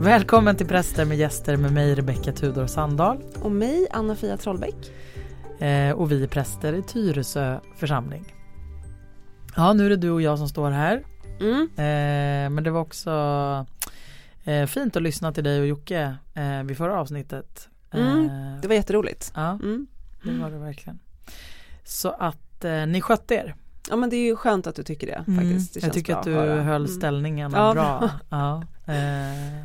Välkommen till Präster med gäster med mig Rebecka Tudor Sandahl. Och mig Anna-Fia Trollbäck. Eh, och vi är präster i Tyresö församling. Ja, nu är det du och jag som står här. Mm. Eh, men det var också eh, fint att lyssna till dig och Jocke eh, vid förra avsnittet. Mm. Eh, Det var jätteroligt. ja, Mm. det var det verkligen. Så att eh, ni skötte er. Ja men det är ju skönt att du tycker det faktiskt. Det Mm. Jag tycker att du höll Mm. ställningen Ja, bra. Ja, eh,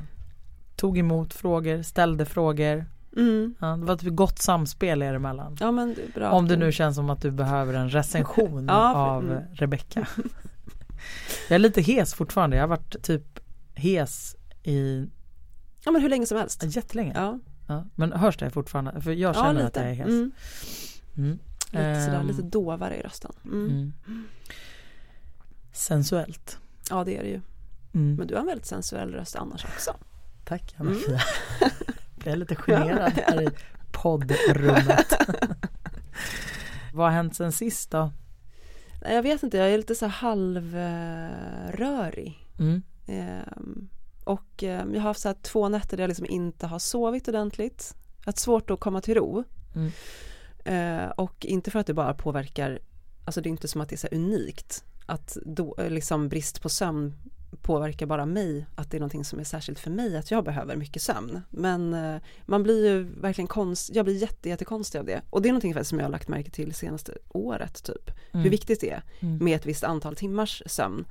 tog emot frågor, ställde frågor. Mm. Ja, det var ett gott samspel er emellan. Ja men bra. Om det nu känns som att du behöver en recension Ja, av mm. Rebecka. Jag är lite hes fortfarande. Jag har varit typ hes i Ja men hur länge som helst. jättelänge. Ja, Ja, men hörs det fortfarande? För jag ja känner lite. att jag är hes. Mm. Mm. Lite sådär, Ehm, lite dovare i rösten. Mm. mm. Sensuellt. Ja det är det ju. Mm. Men du har en väldigt sensuell röst annars också. Tack Mm. Anna-Fia. Blir jag lite generad här i poddrummet. Vad har hänt sen sist då? Jag vet inte, jag är lite så halvrörig. Mm. Ehm, och ehm, jag har haft så här två nätter där jag liksom inte har sovit ordentligt. Jag har haft svårt att komma till ro. Mm. Eh, och inte för att det bara påverkar, alltså det är inte som att det är så unikt. Att då, eh, liksom brist på sömn påverkar bara mig, att det är någonting som är särskilt för mig, att jag behöver mycket sömn. Men eh, man blir ju verkligen konst, jag blir jätte, jättekonstig av det. Och det är någonting som jag har lagt märke till senaste året typ. Hur Mm. viktigt det är Mm. med ett visst antal timmars sömn.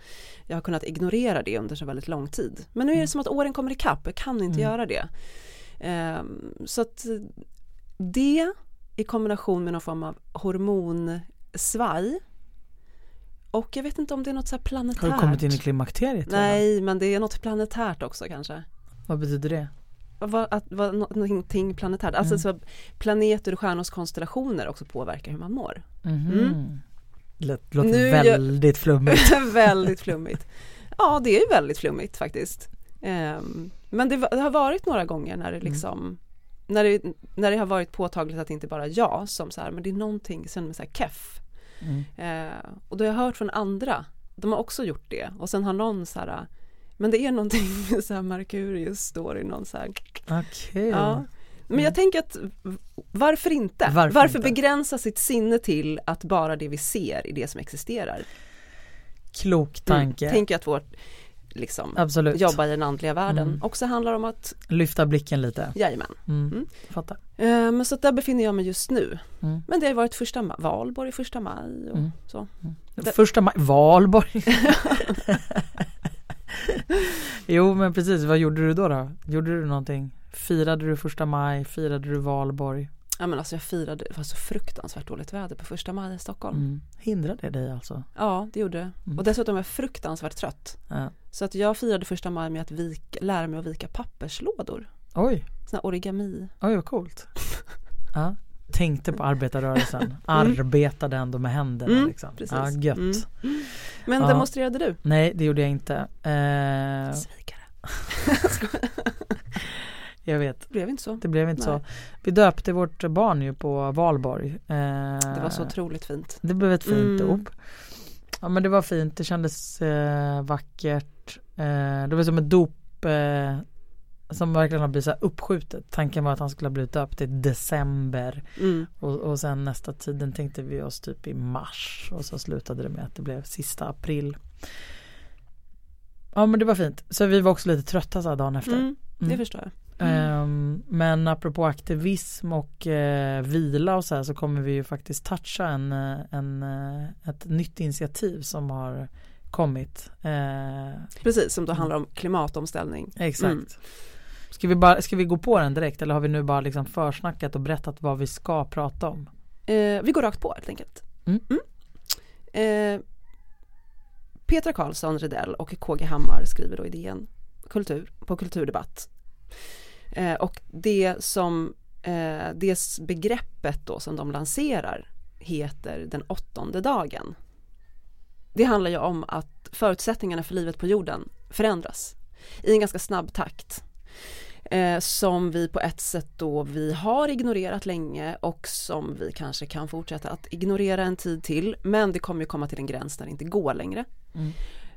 Jag har kunnat ignorera det under så väldigt lång tid. Men nu är det som att åren kommer ikapp, jag kan inte Mm. göra det. Ehm, så att eh, det i kombination med någon form av hormonsvaj och jag vet inte om det är något så här planetärt. Har du kommit in i klimakteriet? redan? Nej, men det är något planetärt också kanske. Vad betyder det? Vad, att, vad, nå- någonting planetärt, alltså Mm. så planeter och stjärnors konstellationer också påverkar hur man mår. Mhm. Mm. Lät, låter Nu väldigt flummigt. väldigt flummigt. Ja, det är ju väldigt flummigt faktiskt. Ehm, men det, det har varit några gånger när det Mm. liksom när det, när det har varit påtagligt att det inte bara jag som så här, men det är någonting, jag känner mig så här keff. Mm. Eh, och då har jag hört från andra, de har också gjort det och sen har någon så här, men det är någonting med så här Merkurius står i någon så här, Okej. ja. Men Mm. jag tänker att varför inte? Varför Varför, inte? begränsa sitt sinne till att bara det vi ser är det som existerar? Klok tanke. Mm. Tänker att vårt liksom, Absolut. jobba i den andliga världen Mm. också handlar om att, Lyfta blicken lite. jajamän. Mm. Mm. Fattar. Men så där befinner jag mig just nu. Mm. Men det har varit första ma- valborg, första maj och Mm. så. Det- Första maj, Valborg. jo men precis, vad gjorde du då då? Gjorde du någonting? Firade du första maj? Firade du valborg? Ja men alltså jag firade, det var så fruktansvärt dåligt väder på första maj i Stockholm. Mm. Hindrade det dig alltså? Ja det gjorde det. Mm. Och dessutom var jag fruktansvärt trött. Ja. Så att jag firade första maj med att vika, lära mig att vika papperslådor. Oj, Såna här origami. oj vad coolt. Ja. Tänkte på arbetarrörelsen, Mm. arbetade ändå med händerna Mm, liksom. precis. Ja, gött. Mm. Men Ja. demonstrerade du? Nej det gjorde jag inte. Eh, Svikare. jag vet, Det blev inte så. det blev inte Nej. så. Vi döpte vårt barn ju på valborg. Eh, Det var så otroligt fint. Det blev ett fint Mm. dop. Ja men det var fint, det kändes eh, vackert. Eh, det var som ett dop eh, som verkligen har blivit så uppskjutet. Tanken var att han skulle ha blivit döpt i december Mm. och, och sen nästa tiden tänkte vi oss typ i mars och så slutade det med att det blev sista april. Ja men det var fint. Så vi var också lite trötta så här dagen efter. Mm. Det Mm. förstår jag. Ehm, men apropå aktivism och eh, vila och så här så kommer vi ju faktiskt toucha en, eh, en, eh, ett nytt initiativ som har kommit. Eh, Precis, som då handlar om klimatomställning. exakt. Mm. Ska, vi bara, ska vi gå på den direkt eller har vi nu bara liksom försnackat och berättat vad vi ska prata om? Eh, vi går rakt på helt enkelt. Mm. Eh, Petra Karlsson Redell och KG Hammar skriver då i DN kultur, på Kulturdebatt. Eh, och det som eh, det begreppet då som de lanserar heter den åttonde dagen. Det handlar ju om att förutsättningarna för livet på jorden förändras i en ganska snabb takt. Eh, som vi på ett sätt då vi har ignorerat länge och som vi kanske kan fortsätta att ignorera en tid till. Men det kommer ju komma till en gräns där det inte går längre. Mm.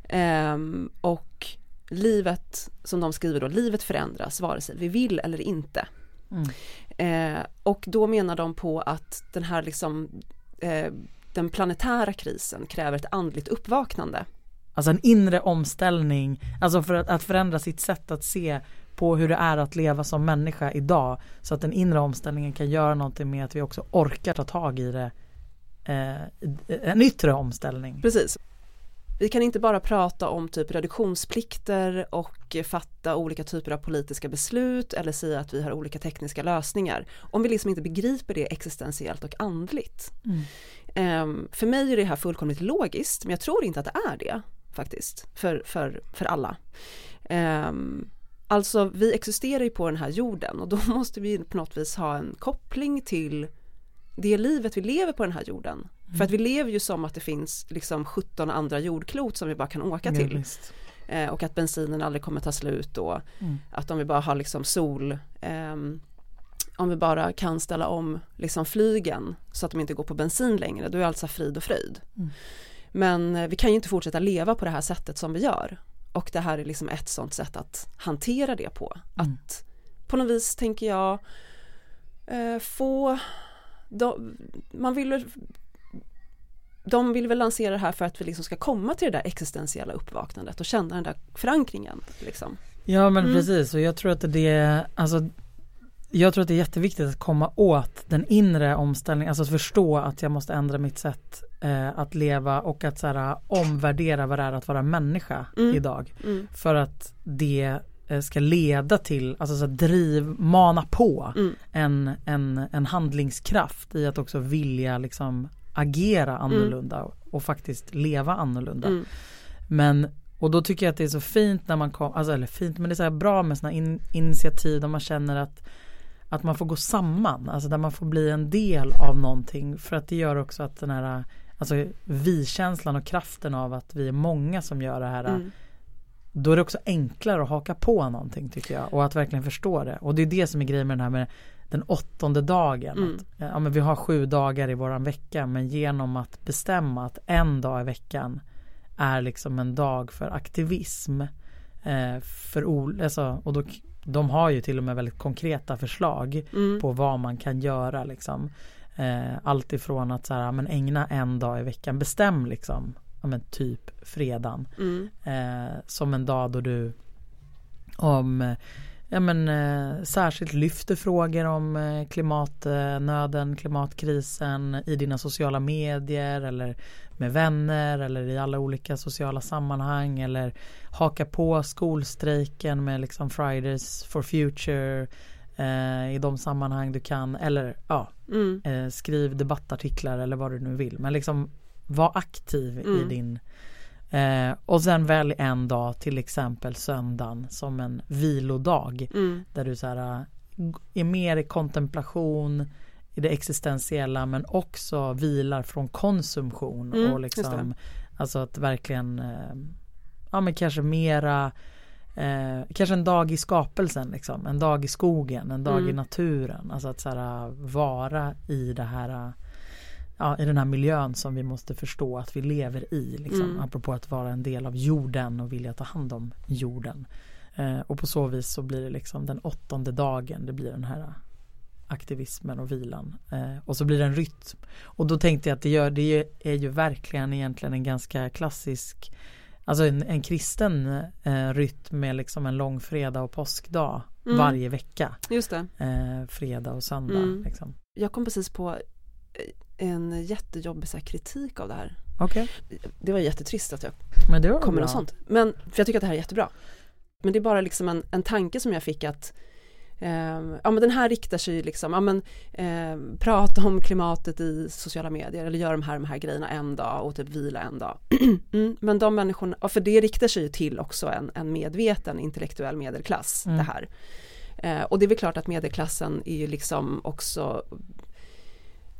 Ehm, och livet, som de skriver då, livet förändras vare sig vi vill eller inte. Mm. Eh, och då menar de på att den här liksom eh, den planetära krisen kräver ett andligt uppvaknande. Alltså en inre omställning, alltså för att, att förändra sitt sätt att se på hur det är att leva som människa idag. Så att den inre omställningen kan göra någonting med att vi också orkar ta tag i det. Eh, en yttre omställning. Precis. Vi kan inte bara prata om typ reduktionsplikter och fatta olika typer av politiska beslut eller säga att vi har olika tekniska lösningar. Om vi liksom inte begriper det existentiellt och andligt. Mm. Um, för mig är det här fullkomligt logiskt men jag tror inte att det är det faktiskt för, för, för alla. Um, alltså vi existerar ju på den här jorden och då måste vi på något vis ha en koppling till det livet vi lever på den här jorden. Mm. För att vi lever ju som att det finns liksom 17 andra jordklot som vi bara kan åka till. Ja, eh, och att bensinen aldrig kommer ta slut och mm. att om vi bara har liksom sol eh, om vi bara kan ställa om liksom flygen så att de inte går på bensin längre, då är allt så frid och fröjd. Mm. Men eh, vi kan ju inte fortsätta leva på det här sättet som vi gör. Och det här är liksom ett sånt sätt att hantera det på. Mm. Att på något vis tänker jag eh, få de, man vill de vill väl lansera det här för att vi liksom ska komma till det där existentiella uppvaknandet och känna den där förankringen. Liksom. Ja men mm. precis och jag tror att det är, alltså jag tror att det är jätteviktigt att komma åt den inre omställningen, alltså att förstå att jag måste ändra mitt sätt eh, att leva och att så här, omvärdera vad det är att vara människa mm. idag. Mm. För att det eh, ska leda till, alltså så driv, mana på mm. en, en, en handlingskraft i att också vilja liksom agera annorlunda mm. och faktiskt leva annorlunda. Mm. Men och då tycker jag att det är så fint när man kommer, alltså eller fint men det är så bra med sådana in, initiativ där man känner att att man får gå samman, alltså där man får bli en del av någonting för att det gör också att den här alltså vi-känslan och kraften av att vi är många som gör det här mm. då är det också enklare att haka på någonting tycker jag och att verkligen förstå det och det är det som är grejen med den här med den åttonde dagen. Mm. Att, ja, men vi har sju dagar i våran vecka men genom att bestämma att en dag i veckan är liksom en dag för aktivism. Eh, för alltså, och då, de har ju till och med väldigt konkreta förslag mm. på vad man kan göra. Liksom. Eh, allt ifrån att så här, men ägna en dag i veckan, bestäm liksom, ja, men typ fredagen. Mm. Eh, som en dag då du om ja, men, eh, särskilt lyfter frågor om eh, klimatnöden, klimatkrisen i dina sociala medier eller med vänner eller i alla olika sociala sammanhang eller haka på skolstrejken med liksom Fridays for Future eh, i de sammanhang du kan eller ja, mm. eh, skriv debattartiklar eller vad du nu vill men liksom var aktiv mm. i din Eh, och sen välj en dag, till exempel söndagen, som en vilodag. Mm. Där du så här, eh, är mer i kontemplation, i det existentiella men också vilar från konsumtion. Mm, och liksom, alltså att verkligen, eh, ja men kanske mera Eh, kanske en dag i skapelsen, liksom. en dag i skogen, en dag mm. i naturen. Alltså att så här, vara i det här ja, i den här miljön som vi måste förstå att vi lever i. Liksom, mm. Apropå att vara en del av jorden och vilja ta hand om jorden. Eh, och på så vis så blir det liksom den åttonde dagen, det blir den här aktivismen och vilan. Eh, och så blir det en rytm. Och då tänkte jag att det, gör, det är ju verkligen egentligen en ganska klassisk Alltså en, en kristen eh, rytm med liksom en lång fredag och påskdag mm. varje vecka. Just det. Eh, fredag och söndag. Mm. Liksom. Jag kom precis på en jättejobbig så här, kritik av det här. Okay. Det var jättetrist att jag men det var kom med något sånt. Men, för jag tycker att det här är jättebra. Men det är bara liksom en, en tanke som jag fick att eh, ja men den här riktar sig liksom, ja men eh, prata om klimatet i sociala medier eller göra de här, de här grejerna en dag och typ vila en dag. mm, men de människorna, för det riktar sig ju till också en, en medveten intellektuell medelklass mm. det här. Eh, och det är väl klart att medelklassen är ju liksom också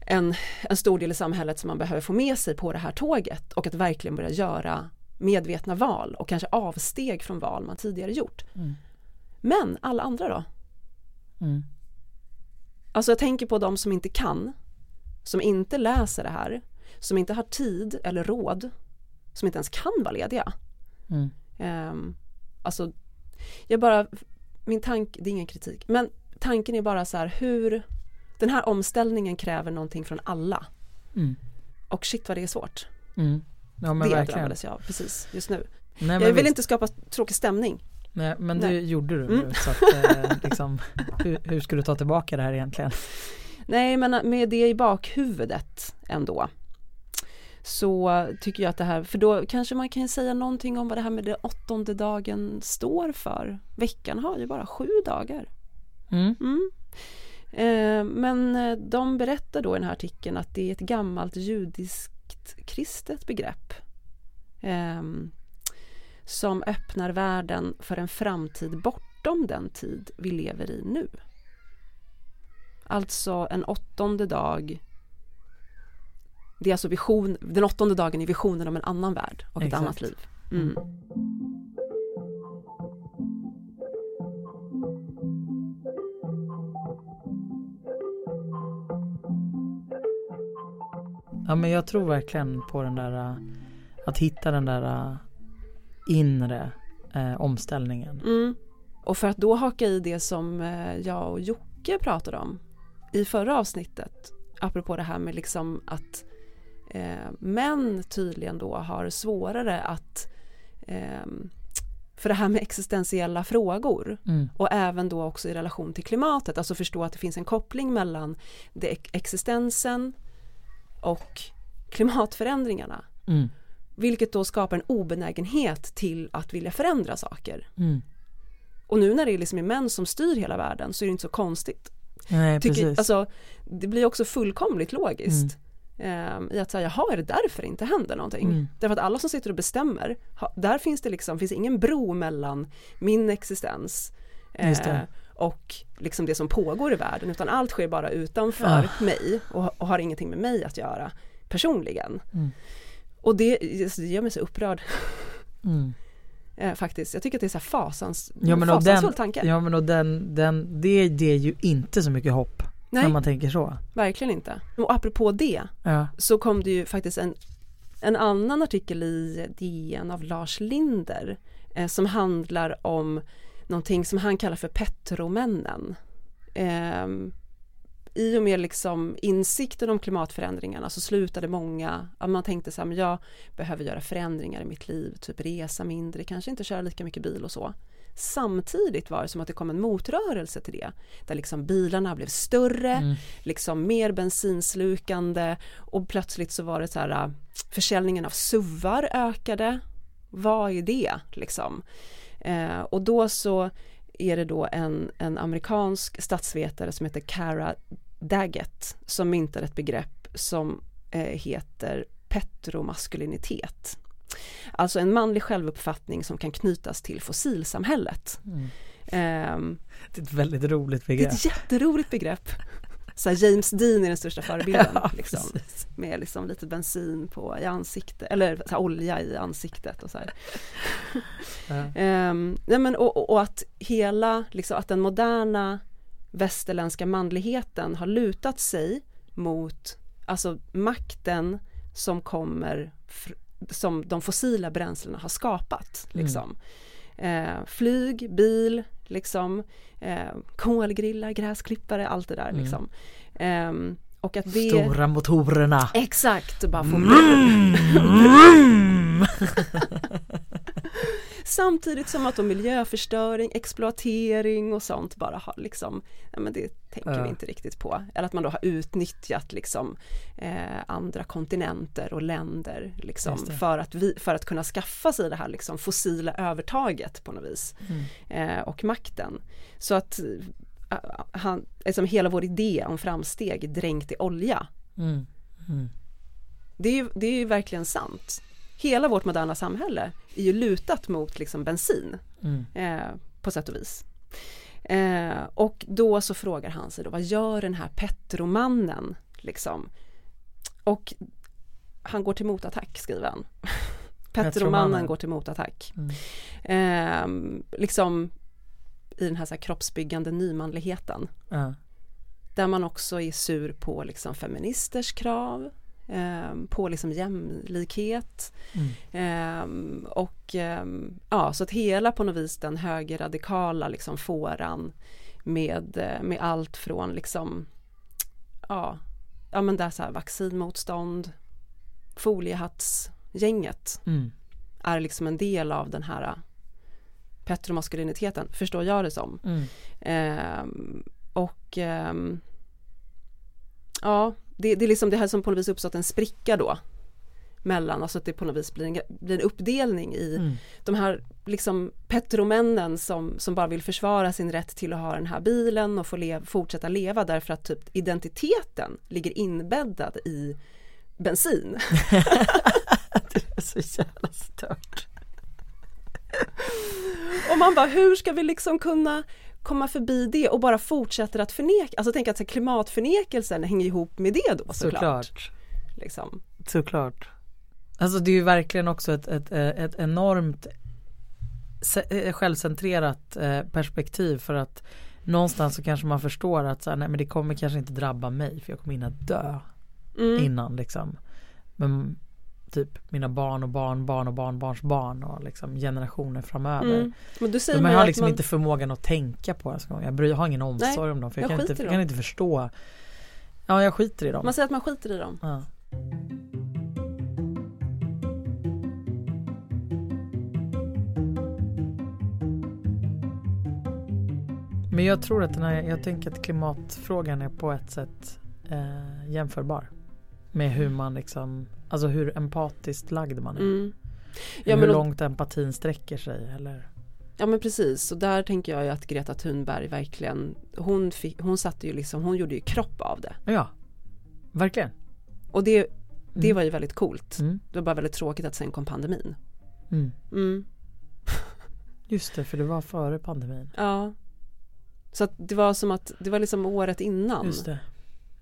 en, en stor del i samhället som man behöver få med sig på det här tåget och att verkligen börja göra medvetna val och kanske avsteg från val man tidigare gjort. Mm. Men alla andra då? Mm. Alltså jag tänker på de som inte kan, som inte läser det här, som inte har tid eller råd, som inte ens kan vara lediga. Mm. Um, alltså jag bara, min tanke, det är ingen kritik, men tanken är bara så här hur den här omställningen kräver någonting från alla. Mm. Och shit vad det är svårt. Mm. Ja, men det verkligen. drabbades jag av precis just nu. Nej, jag vill visst. inte skapa tråkig stämning. Nej, men det Nej. gjorde du Mm. nu. Så att, eh, liksom, hur, hur ska du ta tillbaka det här egentligen? Nej men med det i bakhuvudet ändå så tycker jag att det här, för då kanske man kan säga någonting om vad det här med den åttonde dagen står för. Veckan har ju bara sju dagar. Mm. Mm. Eh, men eh, de berättar då i den här artikeln att det är ett gammalt judiskt kristet begrepp ehm, som öppnar världen för en framtid bortom den tid vi lever i nu. Alltså en åttonde dag det är alltså vision, den åttonde dagen är visionen om en annan värld och ett Exakt. annat liv. Mm. Ja men jag tror verkligen på den där äh, att hitta den där äh, inre äh, omställningen. Mm. Och för att då haka i det som eh, jag och Jocke pratade om i förra avsnittet apropå det här med liksom att eh, män tydligen då har svårare att eh, för det här med existentiella frågor Mm. och även då också i relation till klimatet, alltså förstå att det finns en koppling mellan det ex- existensen och klimatförändringarna. Mm. Vilket då skapar en obenägenhet till att vilja förändra saker. Mm. Och nu när det liksom är män som styr hela världen så är det inte så konstigt. Nej Tycker, precis. alltså, det blir också fullkomligt logiskt. ehm, I att säga, jaha är det därför det inte händer någonting? Mm. Därför att alla som sitter och bestämmer, ha, där finns det liksom, finns ingen bro mellan min existens eh, och liksom det som pågår i världen utan allt sker bara utanför Ah. mig och, och har ingenting med mig att göra personligen. Mm. Och det, det gör mig så upprörd Mm. eh, faktiskt. Jag tycker att det är så här fasans, Ja men fasansfull den, tanke. ja, men och den, den, det ger ju inte så mycket hopp när Nej, man tänker så. verkligen inte. Och apropå det Ja. så kom det ju faktiskt en, en annan artikel i DN av Lars Linder eh, som handlar om någonting som han kallar för petromännen. Ehm, I och med liksom insikten om klimatförändringarna så slutade många, ja, man tänkte så här, men jag behöver göra förändringar i mitt liv, typ resa mindre, kanske inte köra lika mycket bil och så. Samtidigt var det som att det kom en motrörelse till det, där liksom bilarna blev större, Mm. liksom mer bensinslukande och plötsligt så var det så här äh, försäljningen av SUVar ökade. Vad är det liksom? Eh, och då så är det då en, en amerikansk statsvetare som heter Cara Daggett som myntade ett begrepp som eh, heter petromaskulinitet. Alltså en manlig självuppfattning som kan knytas till fossilsamhället. Mm. Ehm, Det är ett väldigt roligt det är begrepp. ett jätteroligt begrepp. Så här, James Dean är den största förebilden. Ja, liksom, med liksom lite bensin på, i ansiktet, eller här, olja i ansiktet och så här. Ja. Ehm, nej men, och, och- att hela, liksom, att den moderna västerländska manligheten har lutat sig mot alltså makten som kommer som de fossila bränslena har skapat. Mm. Liksom. Eh, flyg, bil, liksom, eh, kolgrillar, gräsklippare, allt det där. Mm. Liksom. Ehm, och att det... Stora motorerna. Exakt, bara få Mm. Samtidigt som att då miljöförstöring, exploatering och sånt bara har liksom, ja men det tänker Ja. vi inte riktigt på. Eller att man då har utnyttjat liksom eh, andra kontinenter och länder liksom för att, vi, för att kunna skaffa sig det här liksom fossila övertaget på något vis. Mm. Eh, och makten. Så att eh, han, liksom hela vår idé om framsteg dränkt i olja. Mm. Mm. Det är ju, det är ju verkligen sant. Hela vårt moderna samhälle är ju lutat mot liksom bensin Mm. eh, på sätt och vis. Eh, och då så frågar han sig då, vad gör den här Petromannen liksom? Och han går till motattack skriver han. Petromannen går till motattack. Mm. Eh, liksom i den här, så här kroppsbyggande nymanligheten. Ja. Där man också är sur på liksom feministers krav. Eh, på liksom jämlikhet. Mm. Eh, och eh, ja, så att hela på något vis den högerradikala liksom fåran med, eh, med allt från liksom ja, ja men det är så här vaccinmotstånd, foliehattsgänget Mm. är liksom en del av den här petromaskuliniteten, förstår jag det som. Mm. Ehm, och ehm, ja, det, det är liksom det här som på något vis uppstått en spricka då mellan, alltså att det på något vis blir en, blir en uppdelning i Mm. de här liksom petromännen som, som bara vill försvara sin rätt till att ha den här bilen och få lev, fortsätta leva därför att typ identiteten ligger inbäddad i bensin. Det är så jävla stört. Och man bara, hur ska vi liksom kunna komma förbi det och bara fortsätter att förneka, alltså tänk att så klimatförnekelsen hänger ihop med det då såklart. Såklart. Liksom. Såklart. Alltså det är ju verkligen också ett, ett, ett enormt eh, självcentrerat eh, perspektiv för att någonstans så kanske man förstår att så här, nej men det kommer kanske inte drabba mig för jag kommer hinna dö Mm. innan liksom. Men typ mina barn och barn, barn och barnbarns barn och liksom generationer framöver. Mm. Men du säger ju har liksom man, inte förmågan att tänka på ens en gång. Jag, bryr, jag har ingen omsorg Nej, om dem för jag jag, kan, inte, jag kan inte förstå. Ja, jag skiter i dem. man säger att man skiter i dem. Ja. Men jag tror att den här, jag tänker att klimatfrågan är på ett sätt eh, jämförbar. Med hur man liksom, alltså hur empatiskt lagd man är. Mm. Hur Ja, och, långt empatin sträcker sig eller ja men precis, och där tänker jag ju att Greta Thunberg verkligen, hon, fick, hon satte ju liksom, hon gjorde ju kropp av det. Ja, verkligen. Och det, det Mm. var ju väldigt coolt. Mm. Det var bara väldigt tråkigt att sen kom pandemin. Mm. Mm. Just det, för det var före pandemin. Ja. Så att det var som att, det var liksom året innan. Just det.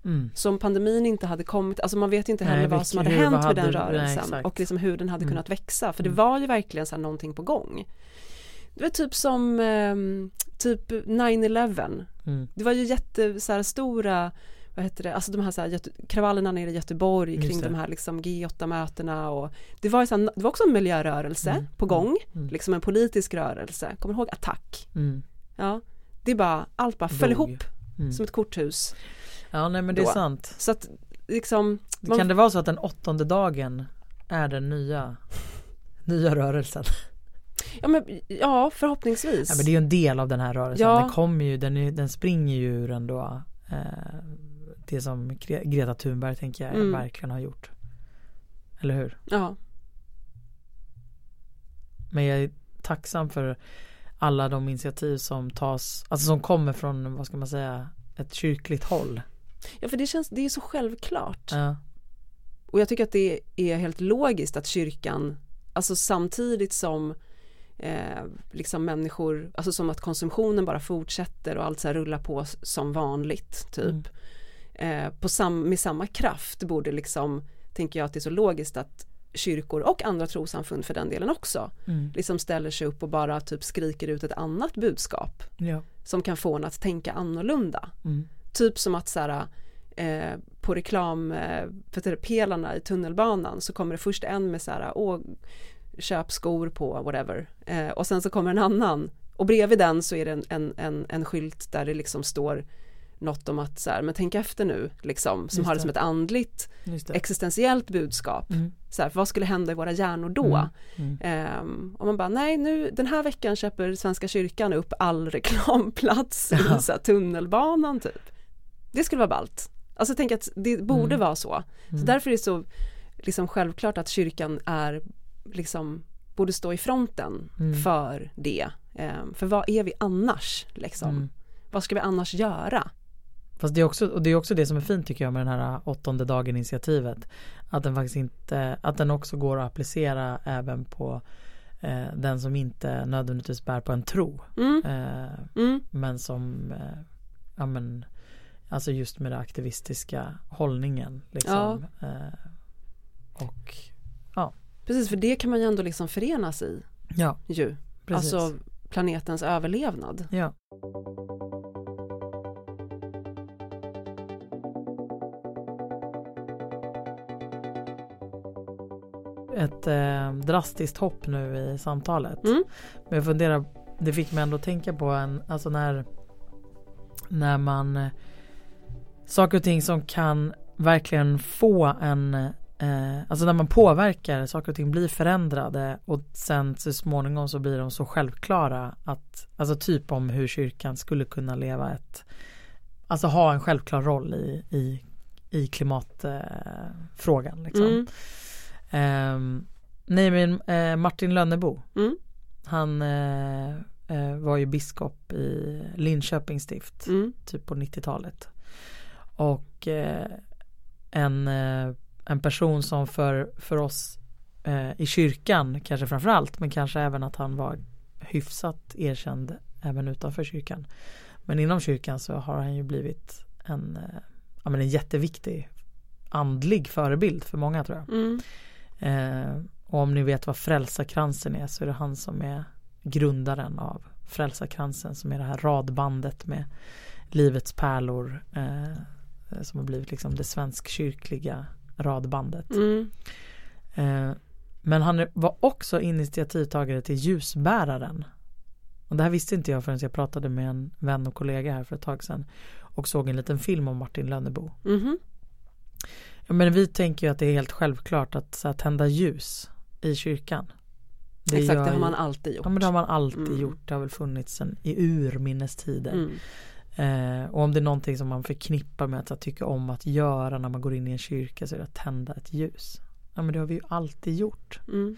Mm. Som pandemin inte hade kommit, alltså man vet inte Nej, heller vad vilka- som hade hänt vad med hade- den nej, rörelsen exakt. och liksom hur den hade Mm. kunnat växa. För det Mm. var ju verkligen så här någonting på gång. Det var typ som ehm, typ 9-11. Mm. Det var ju jätte så här, stora vad heter det, alltså de här, så här kravallerna nere i Göteborg Just kring det. de här liksom G8-mötena och det var, ju så här, det var också en miljörörelse Mm. på gång, Mm. liksom en politisk rörelse. Kommer du ihåg Attack? Mm. Ja, det är bara, allt bara föll ihop Mm. som ett korthus. Ja, nej men det är Då. sant. Så att liksom, man, Kan det vara så att den åttonde dagen är den nya, nya rörelsen? ja, men, ja förhoppningsvis. Ja, men det är ju en del av den här rörelsen. Ja. Den kommer ju, den, är, den springer ju ur ändå eh, det som Gre- Greta Thunberg tänker jag Mm. verkligen har gjort. Eller hur? Ja, Men jag är tacksam för alla de initiativ som tas, alltså som kommer från, vad ska man säga, ett kyrkligt håll. Ja, för det känns, det är så självklart. Ja. Och jag tycker att det är helt logiskt att kyrkan, alltså samtidigt som eh, liksom människor, alltså som att konsumtionen bara fortsätter och allt så här rullar på som vanligt typ. Mm. Eh, på sam, med samma kraft borde liksom, tänker jag att det är så logiskt att kyrkor och andra trossamfund för den delen också, Mm. liksom ställer sig upp och bara typ skriker ut ett annat budskap Ja. som kan få en att tänka annorlunda. Mm. Typ som att så här, eh, på reklam, eh, i tunnelbanan så kommer det först en med så här, åh, köp skor på whatever. Eh, och sen så kommer en annan och bredvid den så är det en, en, en, en skylt där det liksom står något om att så här, men tänk efter nu, liksom, som Just har det. som ett andligt existentiellt budskap. Mm. Så här, vad skulle hända i våra hjärnor då? Mm. Mm. Ehm, och man bara, nej nu den här veckan köper Svenska kyrkan upp all reklamplats i Ja. så här, tunnelbanan typ. Det skulle vara ballt. Alltså tänker att det borde Mm. vara så. Så Mm. därför är det så liksom självklart att kyrkan är liksom borde stå i fronten Mm. för det. Ehm, för vad är vi annars liksom? Mm. Vad ska vi annars göra? Fast det är också, och det är också det som är fint tycker jag med den här åttonde dagen initiativet. Att den faktiskt inte, att den också går att applicera även på eh, den som inte nödvändigtvis bär på en tro. Mm, Eh, men som, eh, ja men, alltså just med den aktivistiska hållningen liksom. Eh, och precis, för det kan man ju ändå liksom förenas i ja, ju. precis. Alltså planetens överlevnad. ja. ett eh, drastiskt hopp nu i samtalet. Mm. Men jag funderar, det fick mig ändå tänka på en, alltså när, när man, eh, saker och ting som kan verkligen få en, eh, alltså när man påverkar, saker och ting blir förändrade och sen så småningom så blir de så självklara att, alltså typ om hur kyrkan skulle kunna leva ett, alltså ha en självklar roll i, i, i klimatfrågan. liksom. Mm. Ehm, nej men eh, Martin Lönnebo, Mm. han eh, eh, var ju biskop i Linköpings stift Mm. typ på 90-talet. Och eh, en, eh, en person som för, för oss eh, i kyrkan, kanske framförallt, men kanske även att han var hyfsat erkänd även utanför kyrkan. Men inom kyrkan så har han ju blivit en, ja, men en jätteviktig andlig förebild för många tror jag. Mm. Eh, och om ni vet vad Frälsarkransen är så är det han som är grundaren av Frälsarkransen som är det här radbandet med Livets pärlor eh, som har blivit liksom det svenskkyrkliga radbandet. Mm. Eh, men han var också initiativtagare till ljusbäraren. Och det här visste inte jag förrän jag pratade med en vän och kollega här för ett tag sedan och såg en liten film om Martin Lönnebo. Mhm. Ja, men vi tänker ju att det är helt självklart att så här, tända ljus i kyrkan. Det Exakt, det har man alltid gjort. Ja men det har man alltid Mm. gjort. Det har väl funnits sen i urminnes tider. Mm. Eh, och om det är någonting som man förknippar med att, tycka om att göra när man går in i en kyrka så är det att tända ett ljus. Ja men det har vi ju alltid gjort. Mm.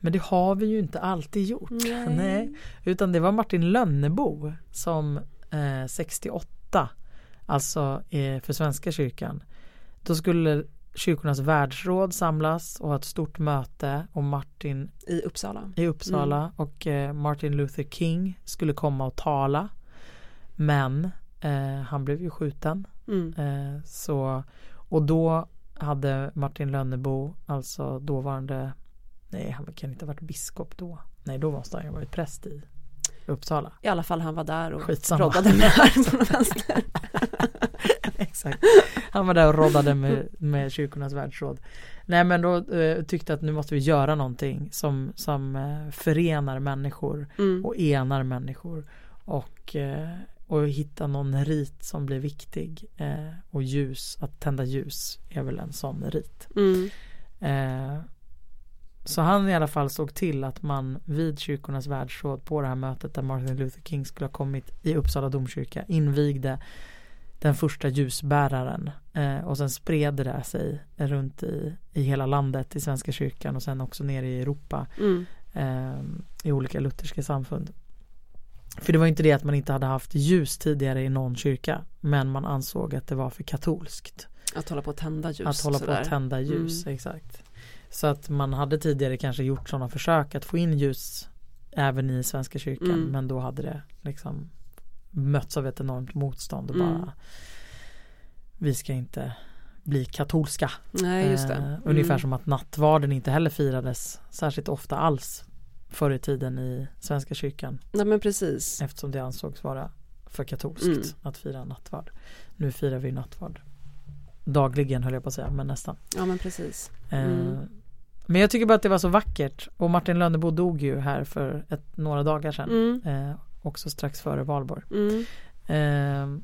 Men det har vi ju inte alltid gjort. Nej. Utan det var Martin Lönnebo som eh, 68, alltså eh, för Svenska kyrkan, då skulle kyrkornas världsråd samlas och ha ett stort möte och Martin I Uppsala. i Uppsala Mm. och eh, Martin Luther King skulle komma och tala. Men eh, han blev ju skjuten. Mm. Eh, så, och då hade Martin Lönnebo, alltså dåvarande, nej han kan inte ha varit biskop då. Nej då måste han ju ha varit präst i Uppsala. I alla fall han var där och Skitsamma. roddade med armen och vänster. Exakt. Han var där och roddade med, med kyrkornas världsråd. Nej men då eh, tyckte att nu måste vi göra någonting som, som eh, förenar människor Mm. och enar människor och, eh, och hitta någon rit som blir viktig eh, och ljus, att tända ljus är väl en sån rit. Mm. Eh, så han i alla fall såg till att man vid kyrkornas världsråd på det här mötet där Martin Luther King skulle ha kommit i Uppsala domkyrka invigde den första ljusbäraren eh, och sen spred det sig runt i, i hela landet i Svenska kyrkan och sen också ner i Europa Mm. eh, i olika lutherska samfund. För det var inte det att man inte hade haft ljus tidigare i någon kyrka men man ansåg att det var för katolskt Att hålla på att tända ljus. att hålla på sådär. att tända ljus, exakt. Så att man hade tidigare kanske gjort sådana försök att få in ljus även i Svenska kyrkan Mm. men då hade det liksom mötts av ett enormt motstånd och Mm. bara vi ska inte bli katolska. Nej, just det. Eh, ungefär Mm. som att nattvarden inte heller firades särskilt ofta alls förr i tiden i Svenska kyrkan Nej men precis. eftersom det ansågs vara för katolskt Mm. att fira nattvard. Nu firar vi nattvard dagligen höll jag på att säga men nästan. Ja men precis. Eh, Mm. Men jag tycker bara att det var så vackert och Martin Lönnebo dog ju här för ett, några dagar sedan. Mm. Eh, också strax före valborg. Mm. Eh,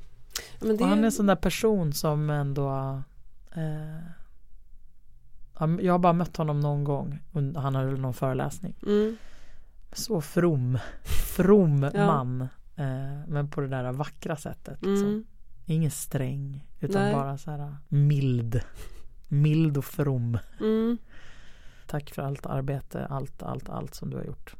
Ja, det... och han är en sån där person som ändå eh, ja, Jag har bara mött honom någon gång. Han höll någon föreläsning. mm. Så from. From Ja. man. Eh, men på det där vackra sättet. Liksom. Mm. Ingen sträng. Utan Nej. bara så här mild. Mild och from. Mm. Tack för allt arbete, allt, allt, allt som du har gjort.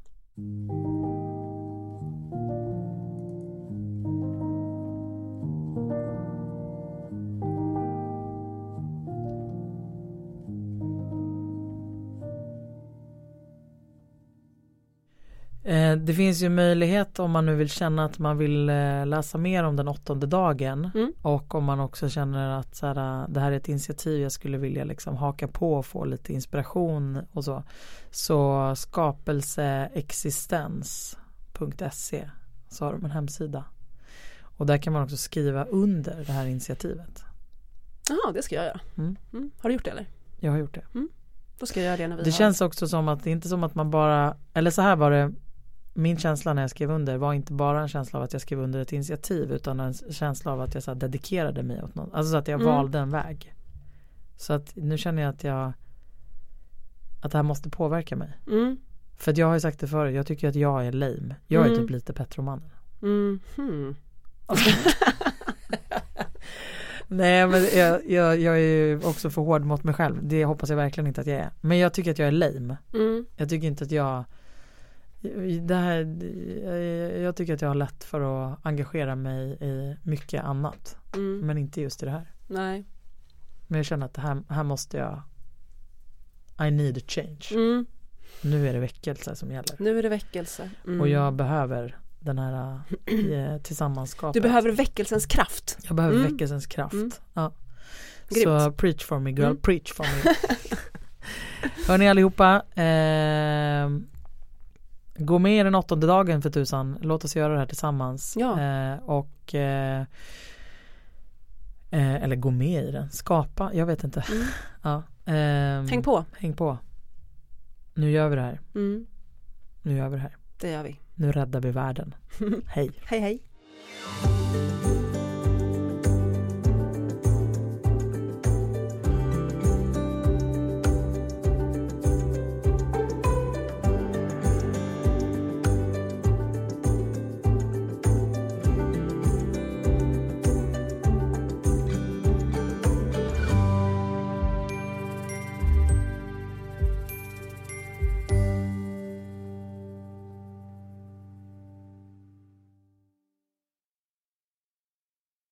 Det finns ju möjlighet om man nu vill känna att man vill eh, läsa mer om den åttonde dagen Mm. och om man också känner att så här, det här är ett initiativ jag skulle vilja liksom haka på och få lite inspiration och så. Så skapelseexistens.se så har de en hemsida. Och där kan man också skriva under det här initiativet. Jaha, det ska jag göra. Mm. Mm. Har du gjort det eller? Jag har gjort det. Då ska jag göra det när vi Det har. känns också som att det är inte som att man bara, eller så här var det min känsla när jag skrev under var inte bara en känsla av att jag skrev under ett initiativ utan en känsla av att jag så dedikerade mig åt något. Alltså så att jag Mm. valde en väg. Så att nu känner jag att jag att det här måste påverka mig. Mm. För att jag har ju sagt det förut, jag tycker att jag är lame. Jag är Mm. typ lite Petromannen. Mm. Hmm. Nej men jag, jag, jag är ju också för hård mot mig själv. Det hoppas jag verkligen inte att jag är. Men jag tycker att jag är lame. Mm. Jag tycker inte att jag det här, jag- tycker att jag har lätt för att engagera mig i mycket annat. Mm. Men inte just i det här. Nej. Men jag känner att det här, här måste jag I need a change. Mm. Nu är det väckelse som gäller. Nu är det väckelse. Mm. Och jag behöver den här eh, tillsammanskapet. Du behöver väckelsens kraft. Jag behöver Mm. väckelsens kraft. Mm. Ja. Grymt. Så preach for me girl, Mm. preach for me. Hörni allihopa. Eh, gå med den åttonde dagen för tusan. Låt oss göra det här tillsammans. Ja. Eh, och eh, eh, eller gå med i den. Skapa, jag vet inte. Mm. Ja. ehm, Häng på. Häng på. Nu gör vi det här. Mm. Nu gör vi det här. Det gör vi. Nu räddar vi världen. Hej. Hej hej.